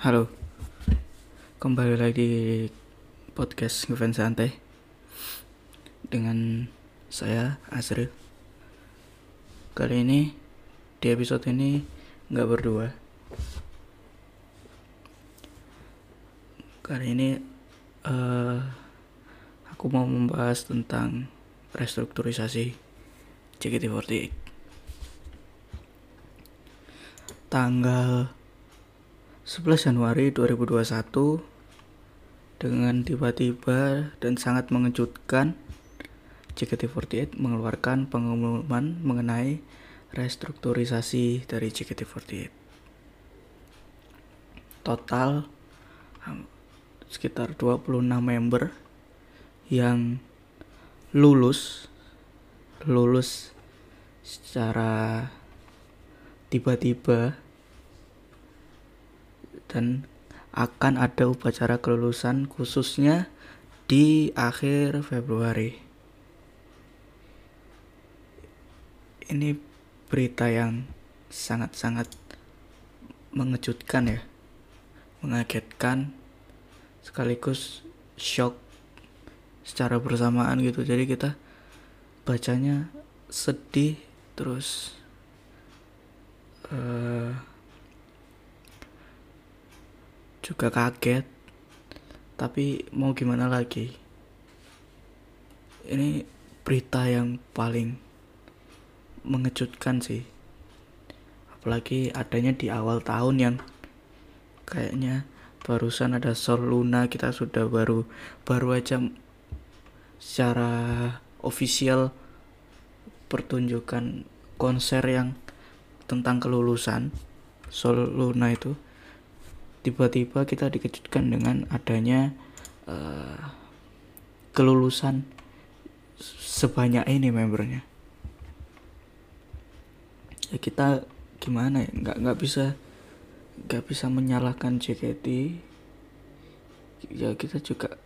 Halo, kembali lagi di podcast Ngefans Santai dengan saya Azril. Kali ini di episode ini nggak berdua. Kali ini uh, aku mau membahas tentang restrukturisasi JKT48. Tanggal 11 Januari 2021 dengan tiba-tiba dan sangat mengejutkan JKT48 mengeluarkan pengumuman mengenai restrukturisasi dari JKT48. Total sekitar 26 member yang lulus lulus secara tiba-tiba dan akan ada upacara kelulusan khususnya di akhir Februari. Ini berita yang sangat-sangat mengejutkan ya, mengagetkan sekaligus shock secara bersamaan gitu. Jadi kita bacanya sedih terus uh, juga kaget. Tapi mau gimana lagi? Ini berita yang paling mengejutkan sih. Apalagi adanya di awal tahun yang kayaknya barusan ada Sol Luna kita sudah baru baru aja secara official pertunjukan konser yang tentang kelulusan Sol Luna itu tiba-tiba kita dikejutkan dengan adanya uh, kelulusan sebanyak ini membernya. Ya kita gimana ya? Nggak nggak bisa nggak bisa menyalahkan JKT ya kita juga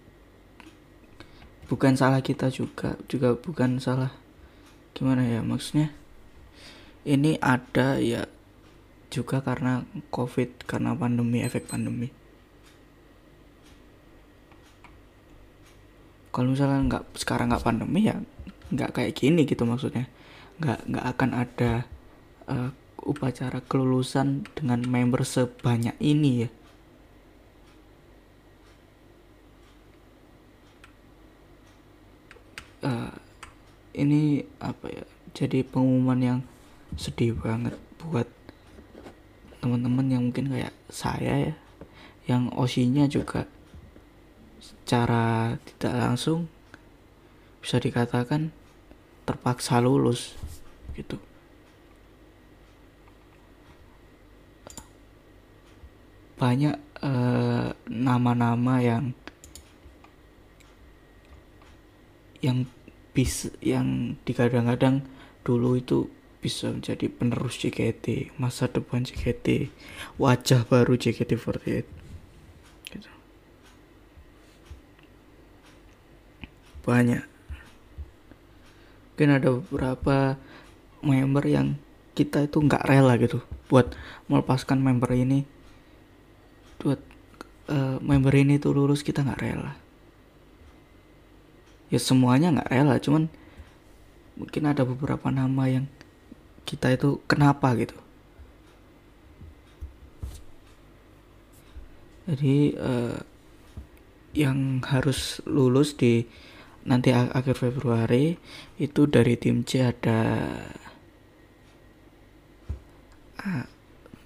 bukan salah kita juga juga bukan salah. Gimana ya maksudnya? Ini ada ya juga karena covid karena pandemi efek pandemi. Kalau misalnya nggak sekarang nggak pandemi ya nggak kayak gini gitu maksudnya. Nggak nggak akan ada uh, upacara kelulusan dengan member sebanyak ini ya. Uh, ini apa ya jadi pengumuman yang sedih banget buat teman-teman yang mungkin kayak saya ya yang osinya juga secara tidak langsung bisa dikatakan terpaksa lulus gitu. Banyak eh, nama-nama yang yang bis yang digadang-gadang dulu itu bisa menjadi penerus JKT, masa depan JKT, wajah baru JKT48. Gitu. Banyak. Mungkin ada beberapa member yang kita itu nggak rela gitu buat melepaskan member ini buat uh, member ini tuh lulus kita nggak rela ya semuanya nggak rela cuman mungkin ada beberapa nama yang kita itu kenapa gitu. Jadi uh, yang harus lulus di nanti akhir Februari itu dari tim C ada uh,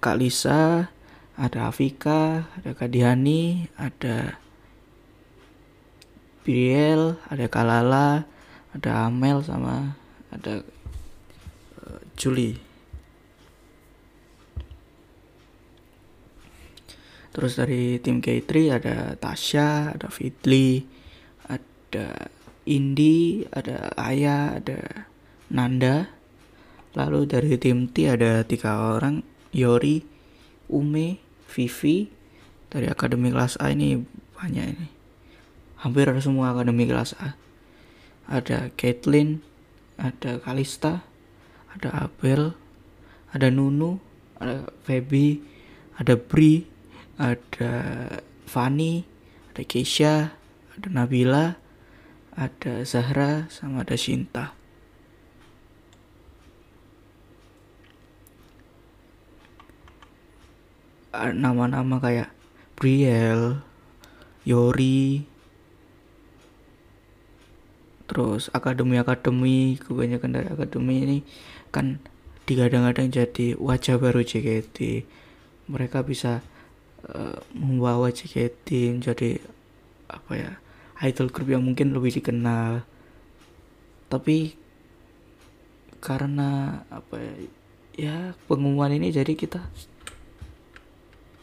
Kak Lisa, ada Afika, ada Kak Diani, ada Biriel, ada Kalala, ada Amel sama ada Juli. Terus dari tim K3 ada Tasya ada Fitli ada Indi ada Aya ada Nanda. Lalu dari tim T ada tiga orang Yori Ume Vivi. Dari akademi kelas A ini banyak ini. Hampir semua akademi kelas A. Ada Caitlin ada Kalista ada Abel ada Nunu ada Feby ada Bri ada Fanny ada Keisha ada Nabila ada Zahra sama ada Shinta nama-nama kayak Briel, Yori, terus akademi-akademi kebanyakan dari akademi ini kan digadang-gadang jadi wajah baru JKT mereka bisa uh, membawa JKT menjadi apa ya idol group yang mungkin lebih dikenal. Tapi karena apa ya, ya pengumuman ini jadi kita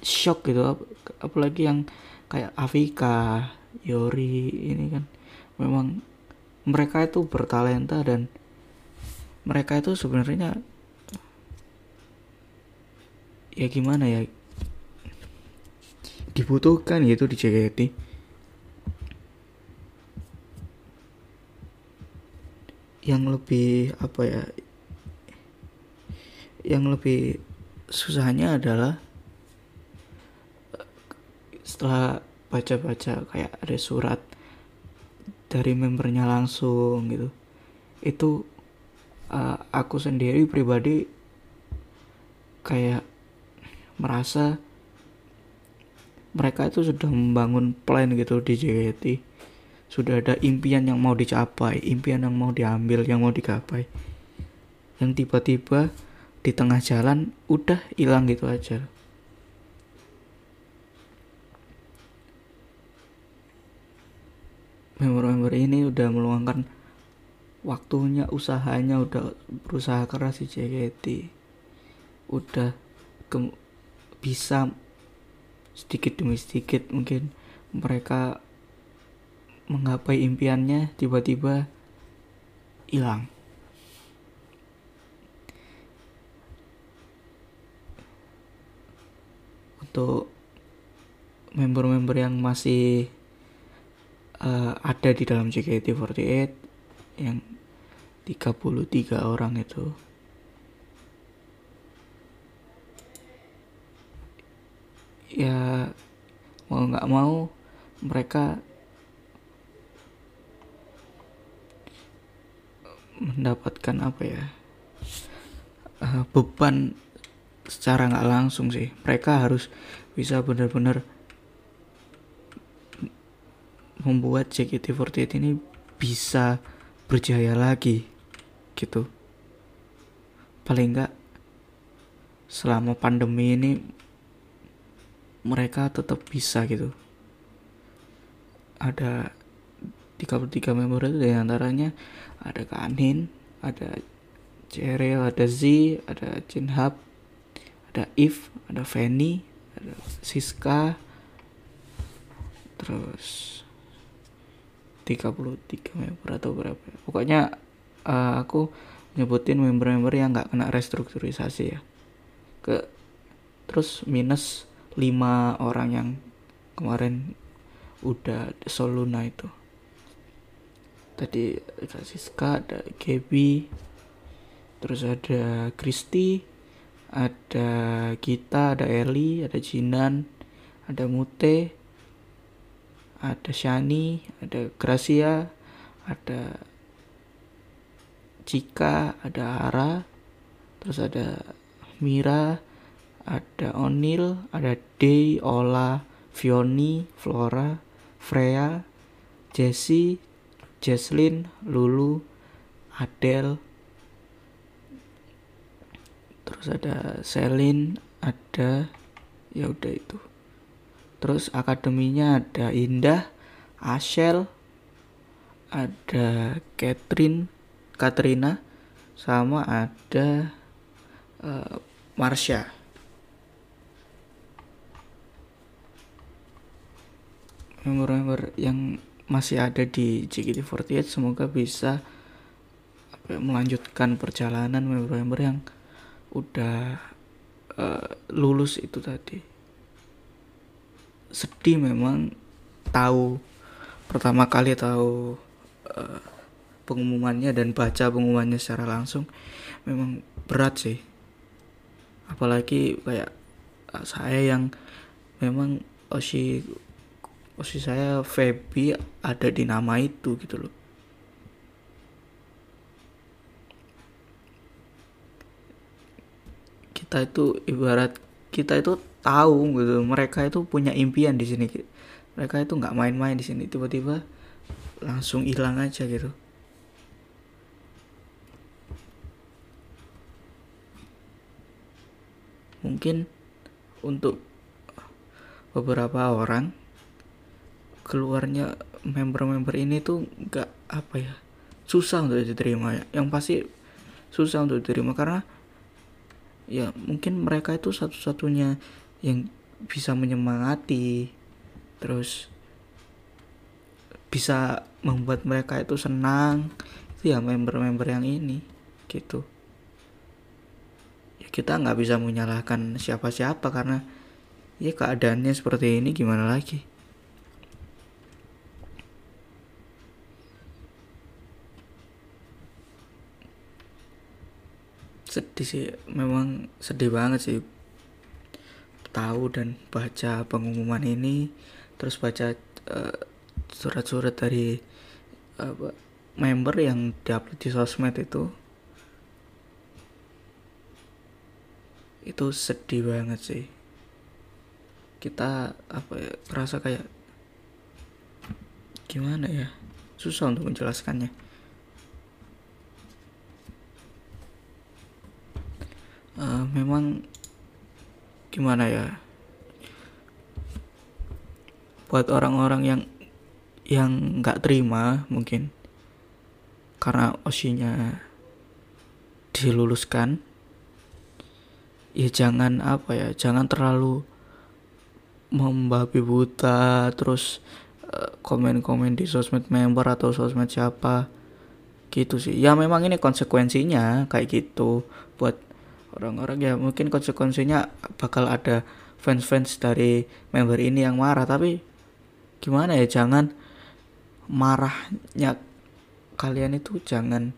shock gitu. Apalagi yang kayak Afika Yori ini kan. Memang mereka itu bertalenta dan mereka itu sebenarnya ya gimana ya? Dibutuhkan gitu di JKT yang lebih apa ya? Yang lebih susahnya adalah setelah baca-baca kayak ada surat dari membernya langsung gitu itu uh, aku sendiri pribadi kayak merasa mereka itu sudah membangun plan gitu di JKT sudah ada impian yang mau dicapai impian yang mau diambil yang mau digapai. Yang tiba-tiba di tengah jalan udah hilang gitu aja. Member-member ini udah meluangkan waktunya usahanya udah berusaha keras di JKT udah bisa sedikit demi sedikit mungkin mereka menggapai impiannya tiba-tiba hilang. Untuk member-member yang masih uh, ada di dalam JKT48 yang 33 orang itu. Ya mau nggak mau mereka mendapatkan apa ya uh, beban secara nggak langsung sih. Mereka harus bisa benar-benar membuat JKT48 ini bisa berjaya lagi gitu. Paling enggak selama pandemi ini mereka tetap bisa gitu. Ada 33 member itu di antaranya ada Kanin ada Cerel ada Z ada Jinhab ada If ada Fanny ada Siska. Terus 33 member atau berapa ya. pokoknya uh, aku nyebutin member-member yang nggak kena restrukturisasi ya. Ke terus minus 5 orang yang kemarin udah Soluna itu. Tadi ada Siska ada Gaby terus ada Kristi ada Gita ada Eli ada Jinan ada Mute ada Shani, ada Gracia, ada Cika, ada Hara, terus ada Mira, ada Onil, ada Day, Ola, Fioni, Flora, Freya, Jessie, Jesslyn, Lulu, Adele, terus ada Selin, ada ya udah itu. Terus akademinya ada Indah Ashel ada Catherine Katrina sama ada uh, Marsha. Member-member yang masih ada di JKT48 semoga bisa ya, melanjutkan perjalanan member-member yang udah uh, lulus itu tadi. Sedih memang tahu pertama kali tahu uh, pengumumannya dan baca pengumumannya secara langsung memang berat sih. Apalagi kayak uh, saya yang memang Oshi Oshi saya Feby ada di nama itu gitu loh. Kita itu ibarat kita itu tahu gitu mereka itu punya impian di sini. Mereka itu nggak main-main di sini tiba-tiba langsung hilang aja gitu mungkin untuk beberapa orang keluarnya member-member ini tuh nggak apa ya susah untuk diterima ya. Yang pasti susah untuk diterima karena ya mungkin mereka itu satu-satunya yang bisa menyemangati terus bisa membuat mereka itu senang. Itu ya member-member yang ini gitu kita nggak bisa menyalahkan siapa-siapa karena ya keadaannya seperti ini gimana lagi? Sedih sih memang sedih banget sih. Tahu dan baca pengumuman ini terus baca uh, surat-surat dari uh, member yang diupload di sosmed itu itu sedih banget sih. Kita apa ya kerasa kayak gimana ya? Susah untuk menjelaskannya. Uh, memang gimana ya? Buat orang-orang yang yang nggak terima mungkin karena osinya diluluskan ya jangan apa ya jangan terlalu membabi buta terus eh, komen-komen di sosmed member atau sosmed siapa. Gitu sih. Ya memang ini konsekuensinya kayak gitu buat orang-orang. Ya mungkin konsekuensinya bakal ada fans-fans dari member ini yang marah tapi gimana ya jangan marahnya kalian itu jangan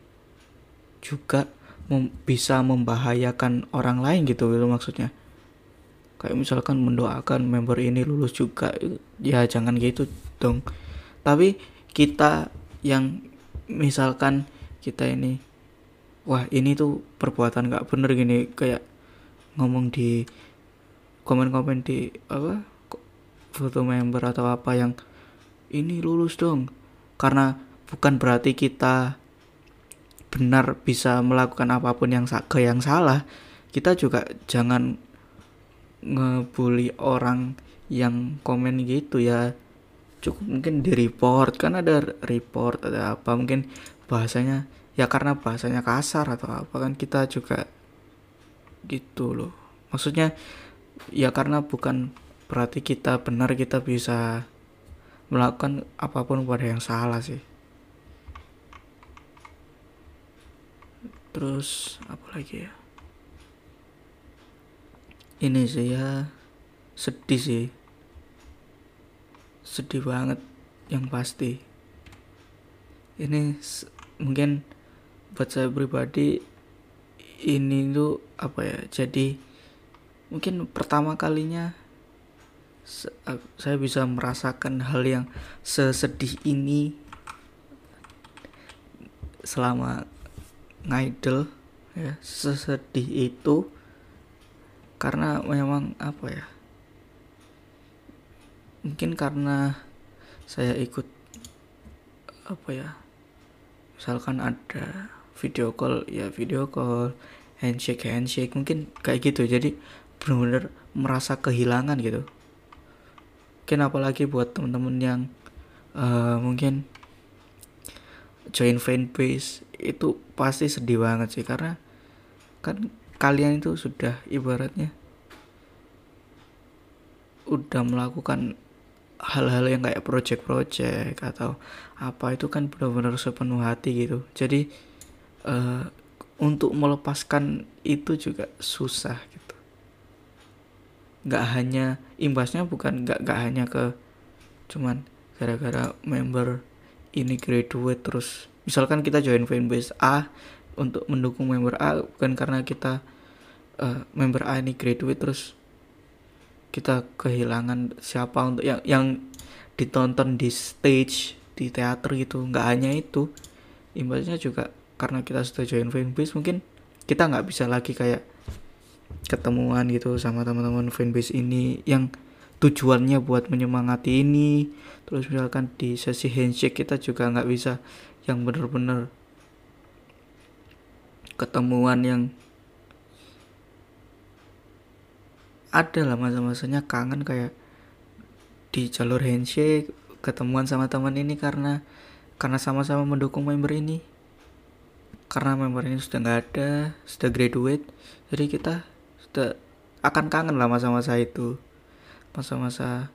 juga mem bisa membahayakan orang lain gitu gitu maksudnya. Kayak misalkan mendoakan member ini lulus juga ya jangan gitu dong. Tapi kita yang misalkan kita ini wah ini tuh perbuatan nggak bener gini kayak ngomong di komen-komen di apa foto member atau apa yang ini lulus dong. Karena bukan berarti kita benar bisa melakukan apa pun yang ke yang salah kita juga jangan ngebully orang yang komen gitu ya. Cukup mungkin di report kan ada report ada apa mungkin bahasanya ya karena bahasanya kasar atau apa kan kita juga gitu loh. Maksudnya ya karena bukan berarti kita benar kita bisa melakukan apa pun pada yang salah sih terus apa lagi ya? Ini sih ya sedih sih. Sedih banget yang pasti. Ini mungkin buat saya pribadi ini tuh apa ya jadi mungkin pertama kalinya saya bisa merasakan hal yang sesedih ini selama ngidol ya sesedih itu karena memang apa ya mungkin karena saya ikut apa ya misalkan ada video call ya video call handshake handshake mungkin kayak gitu. Jadi benar-benar merasa kehilangan gitu. Mungkin apalagi buat temen-temen yang uh, mungkin join fanbase itu pasti sedih banget sih karena kan kalian itu sudah ibaratnya udah melakukan hal-hal yang kayak project-project atau apa itu kan benar-benar sepenuh hati gitu. Jadi uh, untuk melepaskan itu juga susah gitu. Nggak hanya imbasnya bukan nggak nggak hanya ke cuman gara-gara member ini graduate terus misalkan kita join fanbase A untuk mendukung member A bukan karena kita uh, member A ini graduate terus kita kehilangan siapa untuk yang yang ditonton di stage di teater gitu. Nggak hanya itu imbasnya juga karena kita sudah join fanbase mungkin kita nggak bisa lagi kayak ketemuan gitu sama teman-teman fanbase ini yang tujuannya buat menyemangati ini. Terus misalkan di sesi handshake kita juga nggak bisa yang bener-bener ketemuan yang ada lah masa-masanya kangen kayak di jalur handshake ketemuan sama teman ini karena karena sama-sama mendukung member ini. Karena member ini sudah nggak ada sudah graduate jadi kita sudah akan kangen lah masa-masa itu masa-masa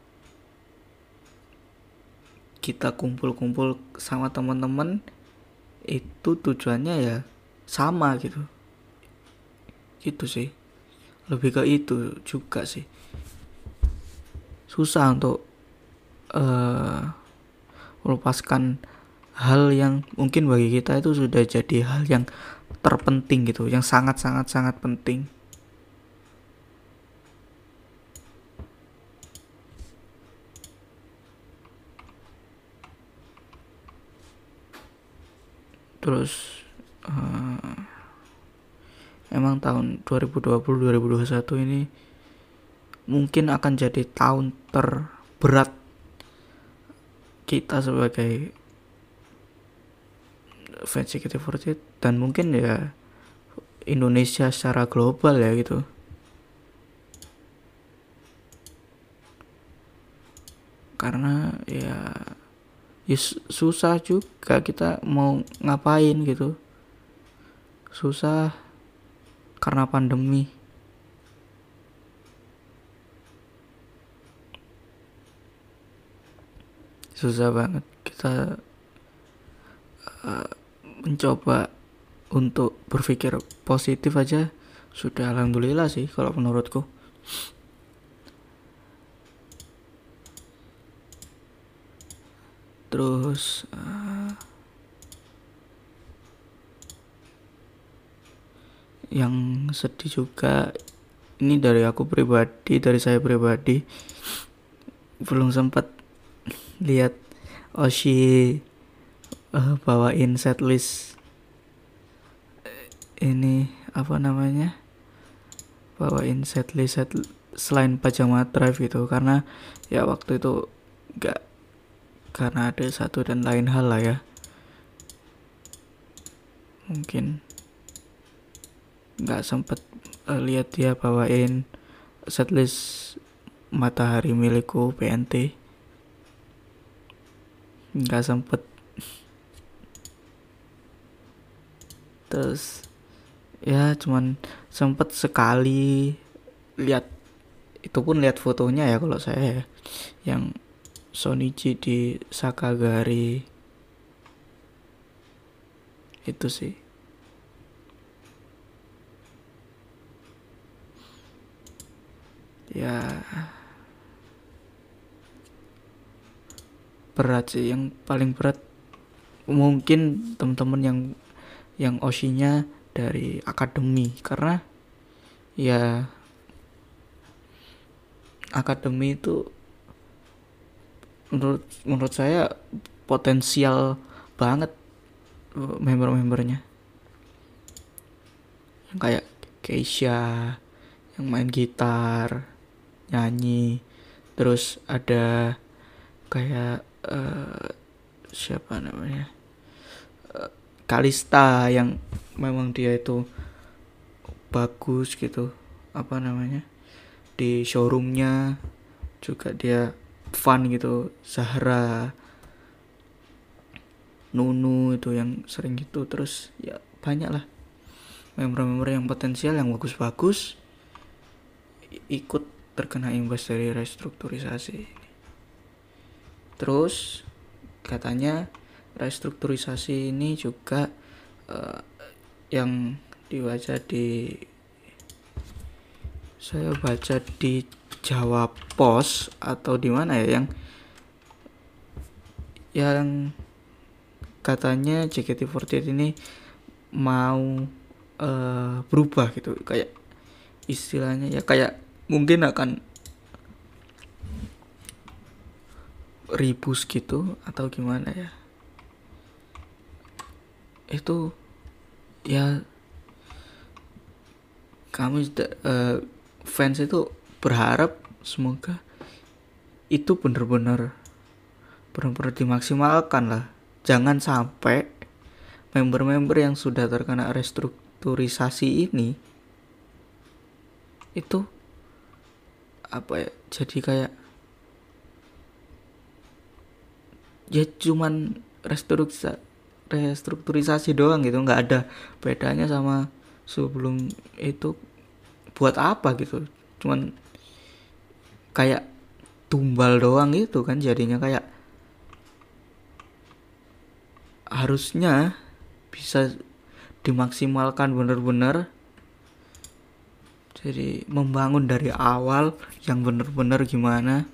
kita kumpul-kumpul sama teman-teman itu tujuannya ya sama gitu. Gitu sih. Lebih ke itu juga sih. Susah untuk uh, melepaskan hal yang mungkin bagi kita itu sudah jadi hal yang terpenting gitu yang sangat sangat sangat penting terus uh, emang tahun 2020-2021 ini mungkin akan jadi tahun terberat kita sebagai fans JKT48 dan mungkin ya Indonesia secara global ya gitu. Karena ya ya susah juga kita mau ngapain gitu. Susah karena pandemi. Susah banget kita uh, mencoba untuk berpikir positif aja. Sudah alhamdulillah sih kalau menurutku terus uh, yang sedih juga ini dari aku pribadi dari saya pribadi belum sempat lihat Oshi uh, bawain setlist ini apa namanya bawain setlist set selain pajama drive gitu karena ya waktu itu gak karena ada satu dan lain hal lah ya. Mungkin nggak sempet uh, lihat dia bawain setlist matahari milikku PNT nggak sempet. Terus ya cuman sempet sekali lihat itu pun lihat fotonya ya kalau saya ya yang Sonichi di Sakagari. Itu sih. Ya. Berat sih yang paling berat mungkin teman-teman yang yang osinya dari akademi karena ya akademi itu menurut menurut saya potensial banget uh, member-membernya. Yang kayak Keisha yang main gitar nyanyi terus ada kayak uh, siapa namanya? Uh, Kalista yang memang dia itu bagus gitu apa namanya? Di showroomnya juga dia fun gitu. Zahra Nunu itu yang sering gitu. Terus ya banyak lah member-member yang potensial yang bagus-bagus ikut terkena imbas dari restrukturisasi terus katanya restrukturisasi ini juga uh, yang dibaca di saya baca di Jawa Pos atau di mana ya yang yang katanya JKT48 ini mau uh, berubah gitu. Kayak istilahnya ya kayak mungkin akan ribu segitu atau gimana ya. Itu ya kami uh, fans itu berharap semoga itu benar-benar benar-benar dimaksimalkan lah. Jangan sampai member-member yang sudah terkena restrukturisasi ini itu apa ya jadi kayak ya cuman restrukturisasi restrukturisasi doang gitu. Nggak ada bedanya sama sebelum itu buat apa gitu. Cuman kayak tumbal doang gitu kan jadinya kayak harusnya bisa dimaksimalkan bener-bener. Jadi membangun dari awal yang bener-bener gimana.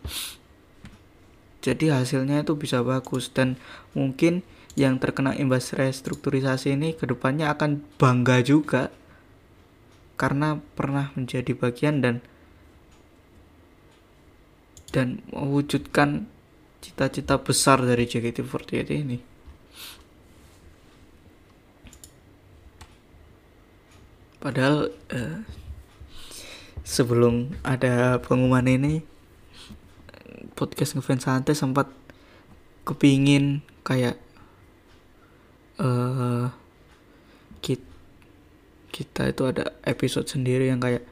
Jadi hasilnya itu bisa bagus dan mungkin yang terkena imbas restrukturisasi ini ke depannya akan bangga juga. Karena pernah menjadi bagian dan dan mewujudkan cita-cita besar dari JKT48 ini. Padahal eh, sebelum ada pengumuman ini podcast ngefans santai sempat kepingin kayak eh kita, kita itu ada episode sendiri yang kayak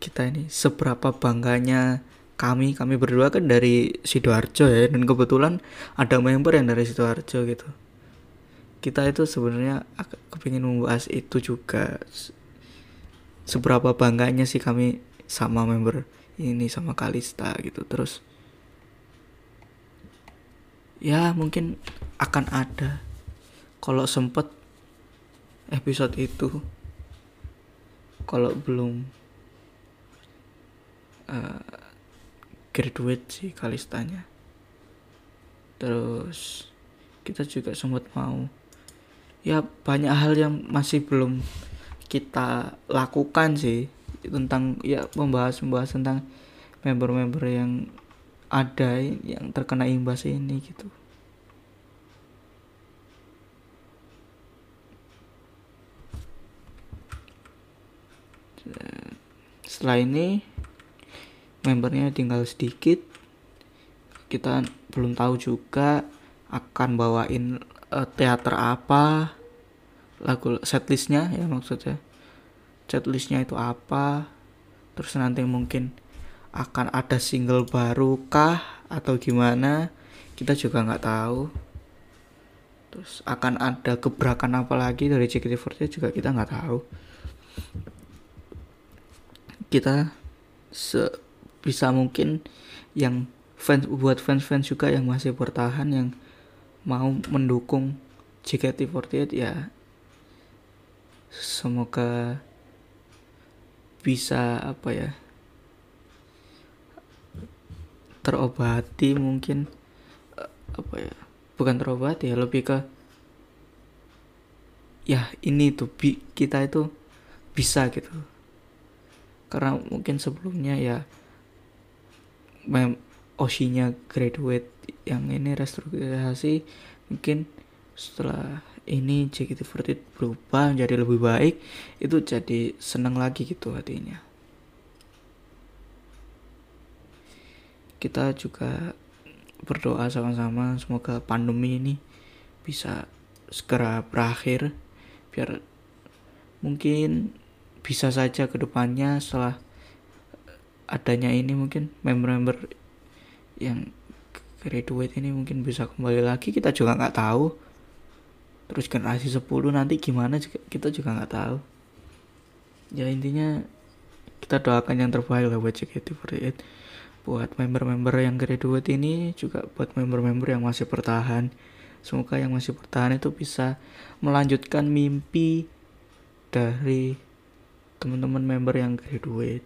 kita ini seberapa bangganya kami kami berdua kan dari sidoarjo ya dan kebetulan ada member yang dari sidoarjo gitu. Kita itu sebenarnya kepingin membahas itu juga. Seberapa bangganya sih kami sama member ini sama Kalista gitu. Terus ya mungkin akan ada. Kalau sempet episode itu kalau belum uh, graduate sih Kalistanya terus kita juga sempat mau ya banyak hal yang masih belum kita lakukan sih tentang ya membahas membahas tentang member-member yang ada yang terkena imbas ini gitu. Setelah ini membernya tinggal sedikit. Kita belum tahu juga akan bawain uh, teater apa lagu setlistnya ya maksudnya. Setlistnya itu apa terus nanti mungkin akan ada single baru kah atau gimana kita juga nggak tahu. Terus akan ada gebrakan apa lagi dari JKT48 juga kita nggak tahu. Kita se bisa mungkin yang fans buat fans-fans juga yang masih bertahan yang mau mendukung JKT48 ya semoga bisa apa ya terobati mungkin apa ya bukan terobati ya lebih ke ya ini tuh bi kita itu bisa gitu. Karena mungkin sebelumnya ya mem osinya graduate yang ini restrukturisasi mungkin setelah ini JKT48 berubah menjadi lebih baik itu jadi senang lagi gitu hatinya. Kita juga berdoa sama-sama semoga pandemi ini bisa segera berakhir biar mungkin bisa saja ke depannya setelah adanya ini mungkin member-member yang graduate ini mungkin bisa kembali lagi kita juga nggak tahu. Terus generasi 10 nanti gimana juga, kita juga nggak tahu. Ya intinya kita doakan yang terbaik lah buat JKT48 buat member-member yang graduate ini juga buat member-member yang masih bertahan. Semoga yang masih bertahan itu bisa melanjutkan mimpi dari teman-teman member yang graduate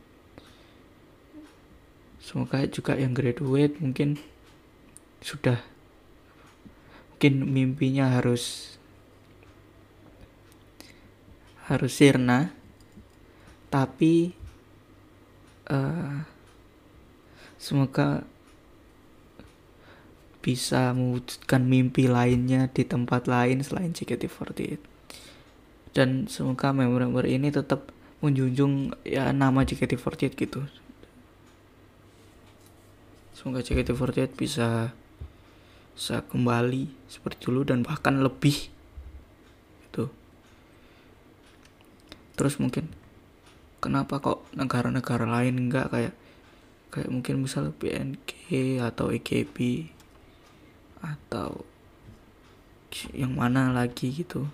semoga juga yang graduate mungkin sudah mungkin mimpinya harus harus sirna. Tapi uh, semoga bisa mewujudkan mimpi lainnya di tempat lain selain JKT48 dan semoga member-member ini tetap menjunjung ya nama JKT48 gitu semoga JKT48 bisa bisa kembali seperti dulu dan bahkan lebih. Itu terus mungkin kenapa kok negara-negara lain enggak kayak kayak mungkin misal BNK atau EKB atau yang mana lagi gitu.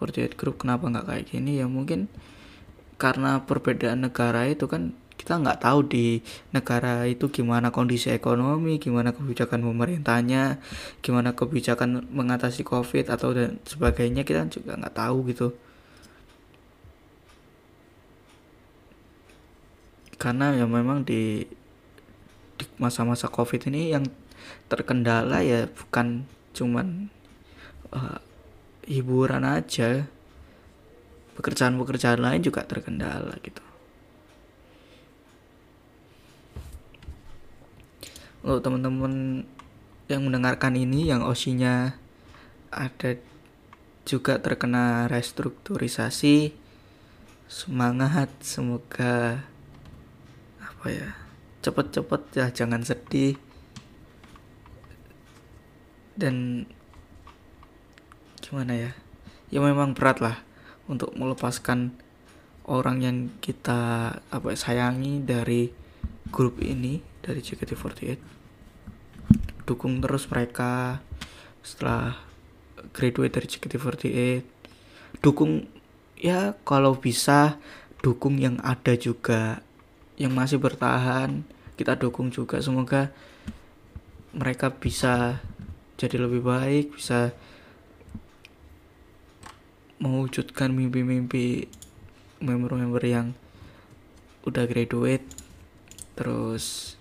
48 Group kenapa nggak kayak gini? Ya mungkin karena perbedaan negara itu kan kita nggak tahu di negara itu gimana kondisi ekonomi, gimana kebijakan pemerintahnya, gimana kebijakan mengatasi COVID atau dan sebagainya kita juga nggak tahu gitu. Karena ya memang di masa-masa COVID ini yang terkendala ya bukan cuman uh, hiburan aja pekerjaan-pekerjaan lain juga terkendala gitu untuk teman-teman yang mendengarkan ini yang osinya ada juga terkena restrukturisasi semangat semoga apa ya cepet-cepet ya jangan sedih. Dan gimana ya ya memang berat lah untuk melepaskan orang yang kita apa sayangi dari grup ini dari JKT48 dukung terus mereka setelah graduate dari JKT48 dukung ya kalau bisa dukung yang ada juga yang masih bertahan kita dukung juga. Semoga mereka bisa jadi lebih baik bisa mewujudkan mimpi-mimpi member-member yang udah graduate. Terus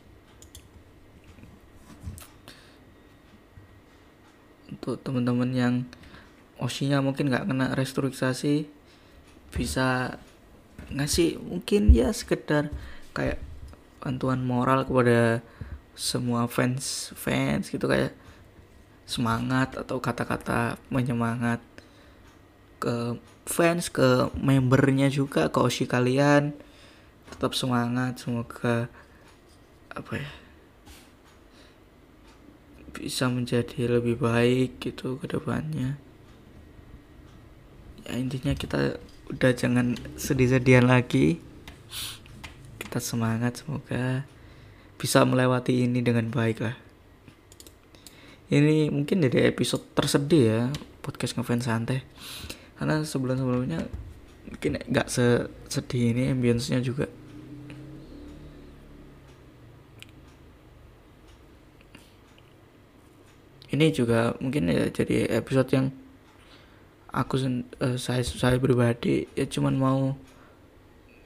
untuk teman-teman yang osinya mungkin nggak kena restrukturisasi bisa ngasih mungkin ya sekedar kayak bantuan moral kepada semua fans fans gitu kayak semangat atau kata-kata menyemangat ke fans ke membernya juga ke osi kalian. Tetap semangat semoga apa ya bisa menjadi lebih baik gitu ke depannya. Ya intinya kita udah jangan sedih-sedihan lagi. Kita semangat semoga bisa melewati ini dengan baik lah. Ini mungkin dari episode tersedih ya podcast ngefans santai. Karena sebelum sebelumnya mungkin nggak sedih ini ambience-nya juga ini juga mungkin ya jadi episode yang aku uh, saya saya pribadi ya cuman mau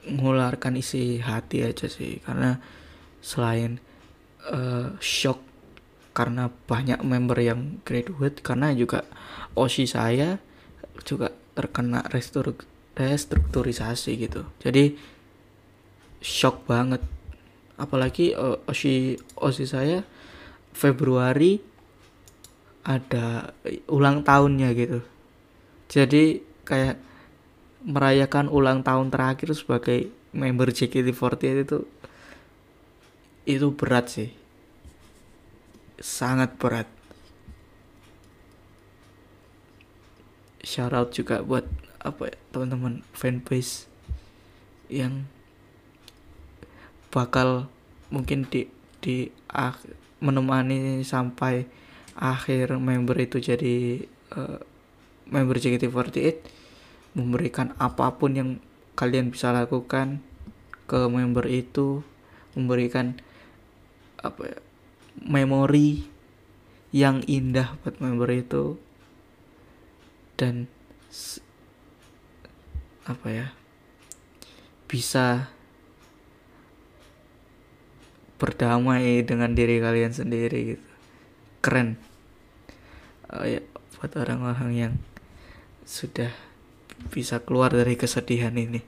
mengeluarkan isi hati aja sih. Karena selain uh, shock karena banyak member yang graduate karena juga OSI saya juga terkena restruk restrukturisasi gitu. Jadi shock banget. Apalagi OSI OSI saya Februari ada ulang tahunnya gitu. Jadi kayak merayakan ulang tahun terakhir sebagai member JKT48 itu itu berat sih. Sangat berat. Shout out juga buat apa ya, teman-teman fanbase yang bakal mungkin di di ah, menemani sampai akhir member itu jadi uh, member JKT48 memberikan apa pun yang kalian bisa lakukan ke member itu memberikan apa ya, memori yang indah buat member itu. Dan apa ya bisa berdamai dengan diri kalian sendiri gitu keren. Oh ya buat orang-orang yang sudah bisa keluar dari kesedihan ini.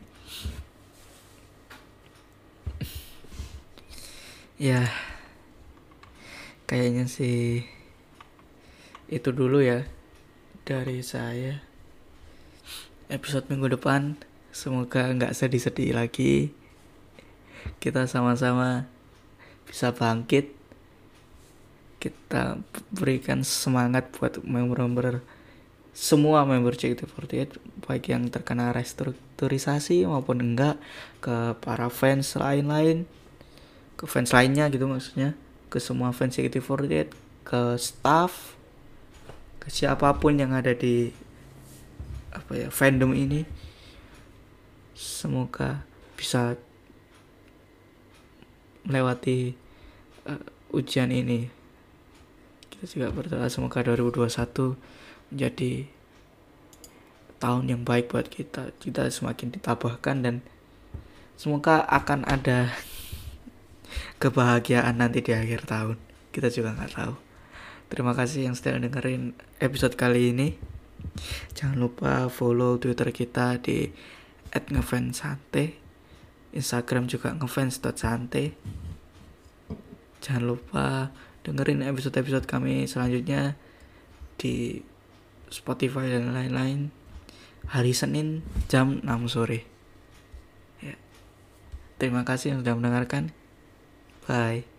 Ya kayaknya sih itu dulu ya dari saya. Episode minggu depan semoga nggak sedih-sedih lagi. Kita sama-sama bisa bangkit kita berikan semangat buat member-member semua member JKT48 baik yang terkena restrukturisasi maupun enggak ke para fans lain-lain ke fans lainnya gitu maksudnya ke semua fans JKT48 ke staff ke siapa pun yang ada di apa ya fandom ini. Semoga bisa melewati uh, ujian ini kita juga berdoa semoga 2021 menjadi tahun yang baik buat kita. Kita semakin ditabahkan dan semoga akan ada kebahagiaan nanti di akhir tahun. Kita juga nggak tahu. Terima kasih yang sudah dengerin episode kali ini. Jangan lupa follow twitter kita di @ngefanssante Instagram juga ngefans.sante jangan lupa dengerin episode-episode kami selanjutnya di Spotify dan lain-lain hari Senin jam 6 sore. Ya. Terima kasih yang sudah mendengarkan. Bye.